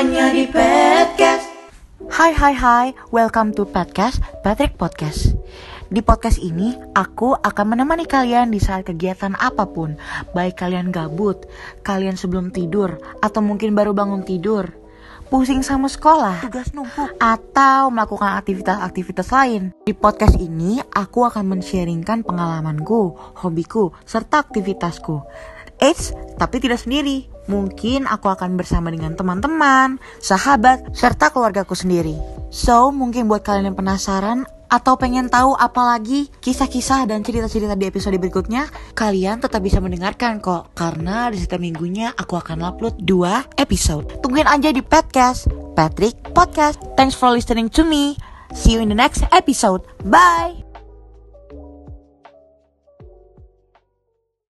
hanya di podcast. Hai hai hai, welcome to podcast Patrick Podcast. Di podcast ini, aku akan menemani kalian di saat kegiatan apa pun, baik kalian gabut, kalian sebelum tidur, atau mungkin baru bangun tidur, pusing sama sekolah, tugas numpuk, atau melakukan aktivitas-aktivitas lain. Di podcast ini, aku akan men-sharingkan pengalamanku, hobiku, serta aktivitasku. Eits, tapi tidak sendiri. Mungkin aku akan bersama dengan teman-teman, sahabat, serta keluargaku sendiri. So, mungkin buat kalian yang penasaran atau pengen tahu apalagi kisah-kisah dan cerita-cerita di episode berikutnya, kalian tetap bisa mendengarkan kok. Karena di setiap minggunya aku akan upload dua episode. Tungguin aja di podcast Patrick Podcast. Thanks for listening to me. See you in the next episode. Bye.